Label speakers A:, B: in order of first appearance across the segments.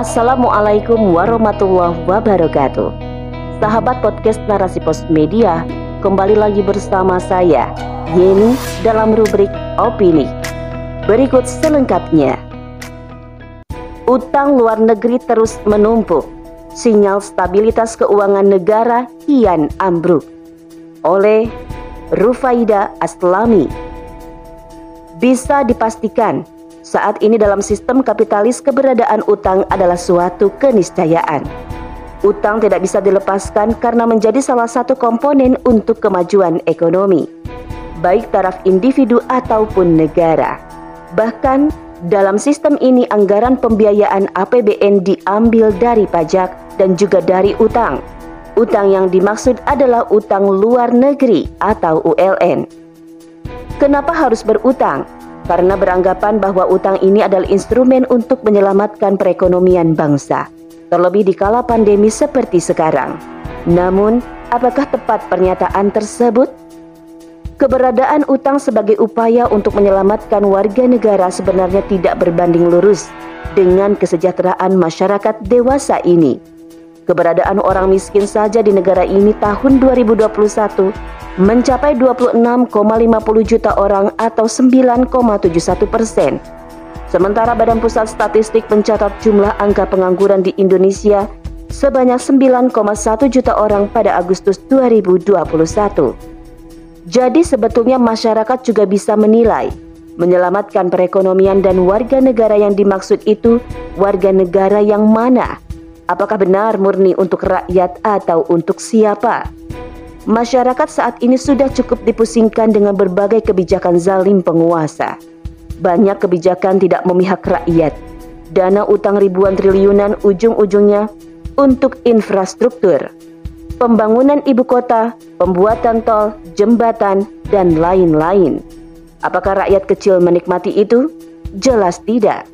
A: Assalamualaikum warahmatullahi wabarakatuh. Sahabat podcast Narasi Pos Media, kembali lagi bersama saya, Yeni, dalam rubrik Opini. Berikut selengkapnya. Utang luar negeri terus menumpuk, sinyal stabilitas keuangan negara kian ambruk. Oleh Rufaida Aslami. Bisa dipastikan saat ini dalam sistem kapitalis keberadaan utang adalah suatu keniscayaan. Utang tidak bisa dilepaskan karena menjadi salah satu komponen untuk kemajuan ekonomi, baik taraf individu ataupun negara. Bahkan dalam sistem ini anggaran pembiayaan APBN diambil dari pajak dan juga dari utang. Utang yang dimaksud adalah utang luar negeri atau ULN. Kenapa harus berutang? Karena beranggapan bahwa utang ini adalah instrumen untuk menyelamatkan perekonomian bangsa, terlebih di kala pandemi seperti sekarang. Namun, apakah tepat pernyataan tersebut? Keberadaan utang sebagai upaya untuk menyelamatkan warga negara sebenarnya tidak berbanding lurus dengan kesejahteraan masyarakat dewasa ini. Keberadaan orang miskin saja di negara ini tahun 2021 mencapai 26,50 juta orang atau 9,71 persen. Sementara Badan Pusat Statistik mencatat jumlah angka pengangguran di Indonesia sebanyak 9,1 juta orang pada Agustus 2021. Jadi sebetulnya masyarakat juga bisa menilai menyelamatkan perekonomian dan warga negara yang dimaksud itu warga negara yang mana Apakah benar murni untuk rakyat atau untuk siapa? Masyarakat saat ini sudah cukup dipusingkan dengan berbagai kebijakan zalim penguasa. Banyak kebijakan tidak memihak rakyat. Dana utang ribuan triliunan ujung-ujungnya untuk infrastruktur, pembangunan ibu kota, pembuatan tol, jembatan, dan lain-lain. Apakah rakyat kecil menikmati itu? Jelas tidak.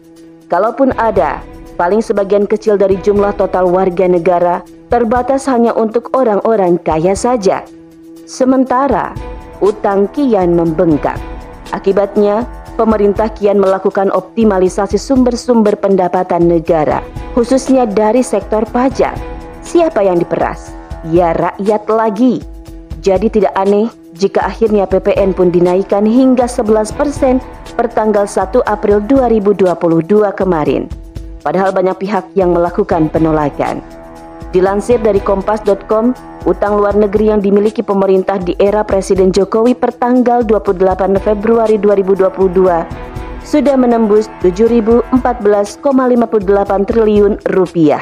A: Kalaupun ada, paling sebagian kecil dari jumlah total warga negara terbatas hanya untuk orang-orang kaya saja. Sementara utang kian membengkak. Akibatnya, pemerintah kian melakukan optimalisasi sumber-sumber pendapatan negara, khususnya dari sektor pajak. Siapa yang diperas? Ya rakyat lagi. Jadi tidak aneh jika akhirnya PPN pun dinaikkan hingga 11% per tanggal 1 April 2022 kemarin padahal banyak pihak yang melakukan penolakan. Dilansir dari kompas.com, utang luar negeri yang dimiliki pemerintah di era Presiden Jokowi per tanggal 28 Februari 2022 sudah menembus 7.014,58 triliun rupiah.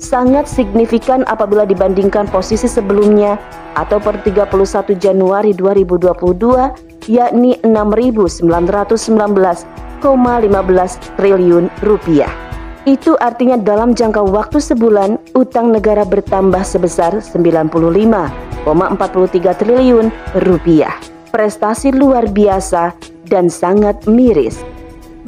A: Sangat signifikan apabila dibandingkan posisi sebelumnya atau per 31 Januari 2022 yakni 6.919,15 triliun rupiah. Itu artinya dalam jangka waktu sebulan utang negara bertambah sebesar 95,43 triliun rupiah. Prestasi luar biasa dan sangat miris.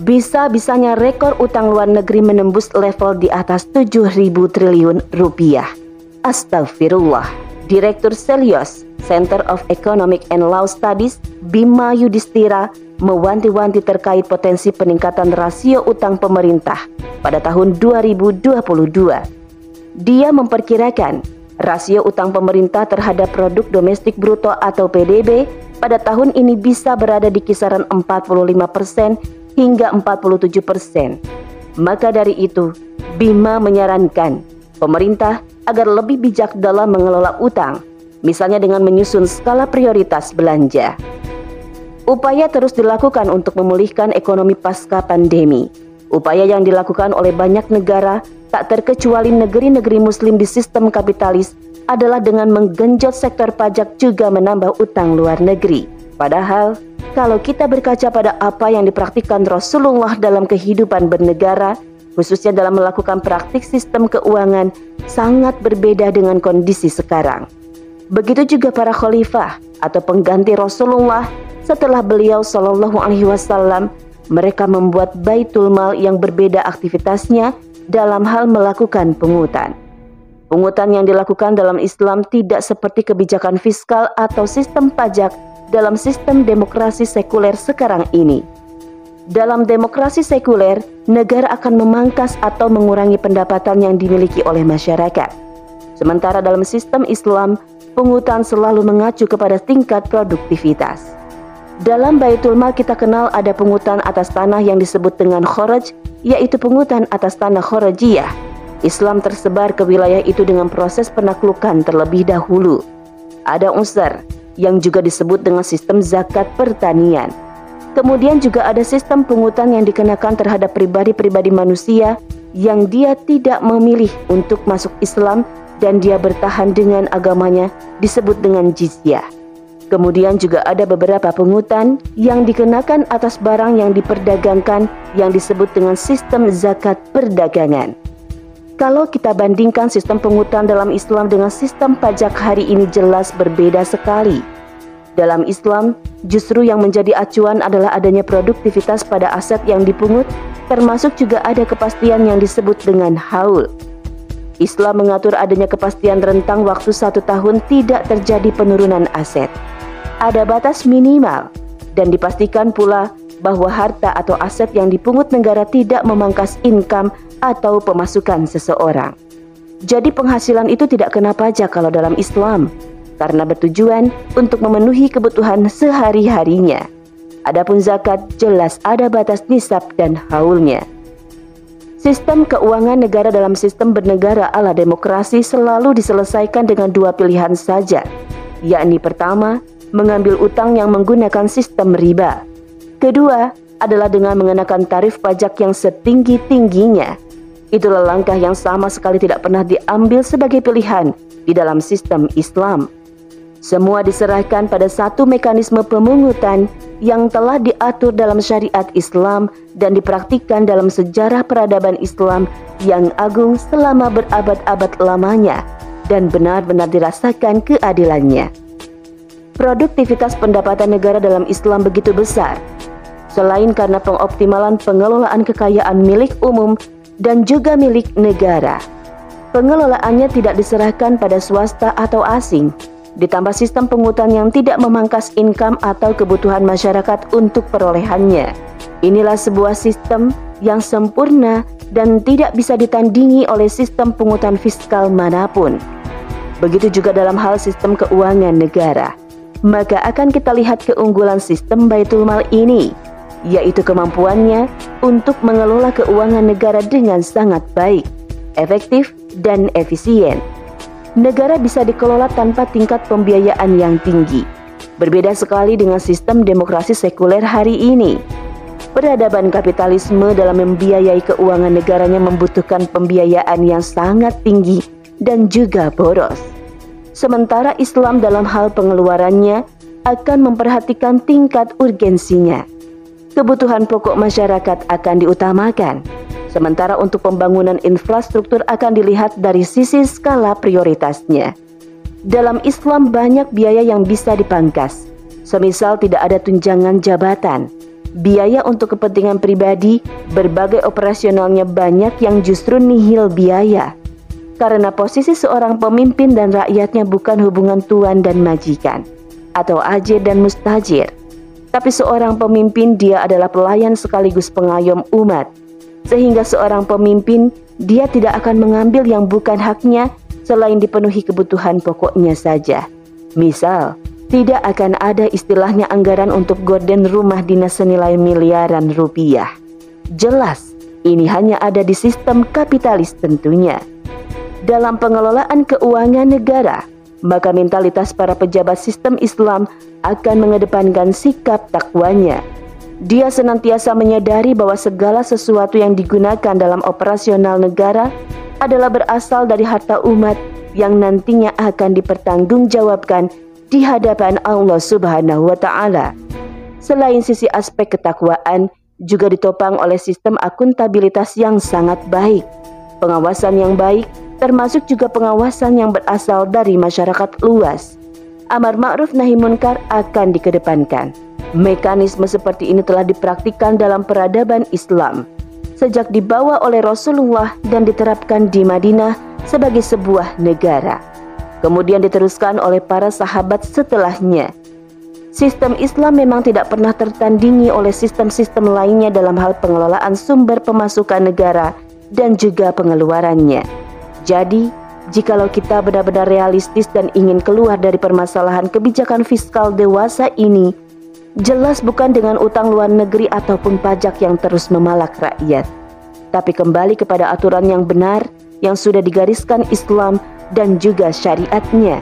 A: Bisa-bisanya rekor utang luar negeri menembus level di atas 7.000 triliun rupiah. Astagfirullah. Direktur Selios Center of Economic and Law Studies Bima Yudhistira mewanti-wanti terkait potensi peningkatan rasio utang pemerintah pada tahun 2022. Dia memperkirakan rasio utang pemerintah terhadap produk domestik bruto atau PDB pada tahun ini bisa berada di kisaran 45% hingga 47%. Maka dari itu, Bima menyarankan pemerintah agar lebih bijak dalam mengelola utang, misalnya dengan menyusun skala prioritas belanja. Upaya terus dilakukan untuk memulihkan ekonomi pasca pandemi. Upaya yang dilakukan oleh banyak negara, tak terkecuali negeri-negeri muslim di sistem kapitalis, adalah dengan menggenjot sektor pajak juga menambah utang luar negeri. Padahal, kalau kita berkaca pada apa yang dipraktikkan Rasulullah dalam kehidupan bernegara, khususnya dalam melakukan praktik sistem keuangan, sangat berbeda dengan kondisi sekarang. Begitu juga para khalifah atau pengganti Rasulullah setelah beliau Shallallahu Alaihi Wasallam, mereka membuat baitul mal yang berbeda aktivitasnya dalam hal melakukan pungutan. Pungutan yang dilakukan dalam Islam tidak seperti kebijakan fiskal atau sistem pajak dalam sistem demokrasi sekuler sekarang ini. Dalam demokrasi sekuler, negara akan memangkas atau mengurangi pendapatan yang dimiliki oleh masyarakat. Sementara dalam sistem Islam, pungutan selalu mengacu kepada tingkat produktivitas. Dalam Baitul Mal kita kenal ada pungutan atas tanah yang disebut dengan khoraj, yaitu pungutan atas tanah khorajiyah. Islam tersebar ke wilayah itu dengan proses penaklukan terlebih dahulu. Ada unsur yang juga disebut dengan sistem zakat pertanian Kemudian juga ada sistem pungutan yang dikenakan terhadap pribadi-pribadi manusia yang dia tidak memilih untuk masuk Islam dan dia bertahan dengan agamanya disebut dengan jizyah. Kemudian juga ada beberapa pungutan yang dikenakan atas barang yang diperdagangkan yang disebut dengan sistem zakat perdagangan. Kalau kita bandingkan sistem pungutan dalam Islam dengan sistem pajak hari ini jelas berbeda sekali. Dalam Islam, justru yang menjadi acuan adalah adanya produktivitas pada aset yang dipungut, termasuk juga ada kepastian yang disebut dengan haul. Islam mengatur adanya kepastian rentang waktu satu tahun tidak terjadi penurunan aset. Ada batas minimal dan dipastikan pula bahwa harta atau aset yang dipungut negara tidak memangkas income atau pemasukan seseorang. Jadi penghasilan itu tidak kena pajak kalau dalam Islam karena bertujuan untuk memenuhi kebutuhan sehari-harinya. Adapun zakat jelas ada batas nisab dan haulnya. Sistem keuangan negara dalam sistem bernegara ala demokrasi selalu diselesaikan dengan dua pilihan saja, yakni pertama, mengambil utang yang menggunakan sistem riba. Kedua, adalah dengan mengenakan tarif pajak yang setinggi-tingginya. Itulah langkah yang sama sekali tidak pernah diambil sebagai pilihan di dalam sistem Islam. Semua diserahkan pada satu mekanisme pemungutan yang telah diatur dalam syariat Islam dan dipraktikkan dalam sejarah peradaban Islam yang agung selama berabad-abad lamanya dan benar-benar dirasakan keadilannya. Produktivitas pendapatan negara dalam Islam begitu besar, selain karena pengoptimalan pengelolaan kekayaan milik umum dan juga milik negara. Pengelolaannya tidak diserahkan pada swasta atau asing, ditambah sistem pungutan yang tidak memangkas income atau kebutuhan masyarakat untuk perolehannya. Inilah sebuah sistem yang sempurna dan tidak bisa ditandingi oleh sistem pungutan fiskal mana pun. Begitu juga dalam hal sistem keuangan negara. Maka akan kita lihat keunggulan sistem Baitul Mal ini, yaitu kemampuannya untuk mengelola keuangan negara dengan sangat baik, efektif, dan efisien negara bisa dikelola tanpa tingkat pembiayaan yang tinggi. Berbeda sekali dengan sistem demokrasi sekuler hari ini. Peradaban kapitalisme dalam membiayai keuangan negaranya membutuhkan pembiayaan yang sangat tinggi dan juga boros. Sementara Islam dalam hal pengeluarannya akan memperhatikan tingkat urgensinya. Kebutuhan pokok masyarakat akan diutamakan Sementara untuk pembangunan infrastruktur akan dilihat dari sisi skala prioritasnya. Dalam Islam banyak biaya yang bisa dipangkas. Semisal tidak ada tunjangan jabatan, biaya untuk kepentingan pribadi, berbagai operasionalnya banyak yang justru nihil biaya. Karena posisi seorang pemimpin dan rakyatnya bukan hubungan tuan dan majikan, atau ajir dan mustajir. Tapi seorang pemimpin dia adalah pelayan sekaligus pengayom umat sehingga seorang pemimpin dia tidak akan mengambil yang bukan haknya selain dipenuhi kebutuhan pokoknya saja. Misal, tidak akan ada istilahnya anggaran untuk gorden rumah dinas senilai miliaran rupiah. Jelas, ini hanya ada di sistem kapitalis tentunya. Dalam pengelolaan keuangan negara, maka mentalitas para pejabat sistem Islam akan mengedepankan sikap takwanya dia senantiasa menyadari bahwa segala sesuatu yang digunakan dalam operasional negara adalah berasal dari harta umat yang nantinya akan dipertanggungjawabkan di hadapan Allah Subhanahu wa taala. Selain sisi aspek ketakwaan, juga ditopang oleh sistem akuntabilitas yang sangat baik, pengawasan yang baik, termasuk juga pengawasan yang berasal dari masyarakat luas. Amar ma'ruf nahi munkar akan dikedepankan. Mekanisme seperti ini telah dipraktikkan dalam peradaban Islam sejak dibawa oleh Rasulullah dan diterapkan di Madinah sebagai sebuah negara. Kemudian diteruskan oleh para sahabat setelahnya. Sistem Islam memang tidak pernah tertandingi oleh sistem-sistem lainnya dalam hal pengelolaan sumber pemasukan negara dan juga pengeluarannya. Jadi, jikalau kita benar-benar realistis dan ingin keluar dari permasalahan kebijakan fiskal dewasa ini, jelas bukan dengan utang luar negeri ataupun pajak yang terus memalak rakyat, tapi kembali kepada aturan yang benar yang sudah digariskan Islam dan juga syariatnya.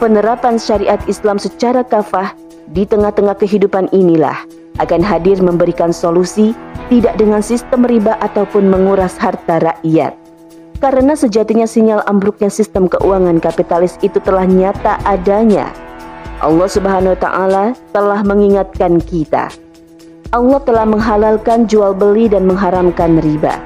A: Penerapan syariat Islam secara kafah di tengah-tengah kehidupan inilah akan hadir memberikan solusi tidak dengan sistem riba ataupun menguras harta rakyat. Karena sejatinya sinyal ambruknya sistem keuangan kapitalis itu telah nyata adanya. Allah Subhanahu wa taala telah mengingatkan kita. Allah telah menghalalkan jual beli dan mengharamkan riba.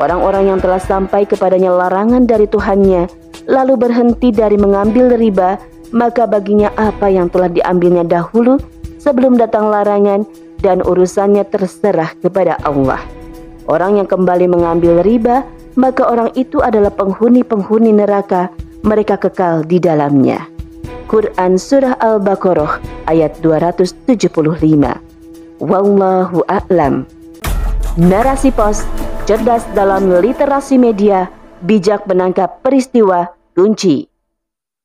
A: Orang-orang yang telah sampai kepadanya larangan dari Tuhannya lalu berhenti dari mengambil riba maka baginya apa yang telah diambilnya dahulu sebelum datang larangan dan urusannya terserah kepada Allah. Orang yang kembali mengambil riba, maka orang itu adalah penghuni-penghuni neraka, mereka kekal di dalamnya. Quran Surah Al-Baqarah ayat 275 Wallahu a'lam. Narasi pos, cerdas dalam literasi media, bijak menangkap peristiwa, kunci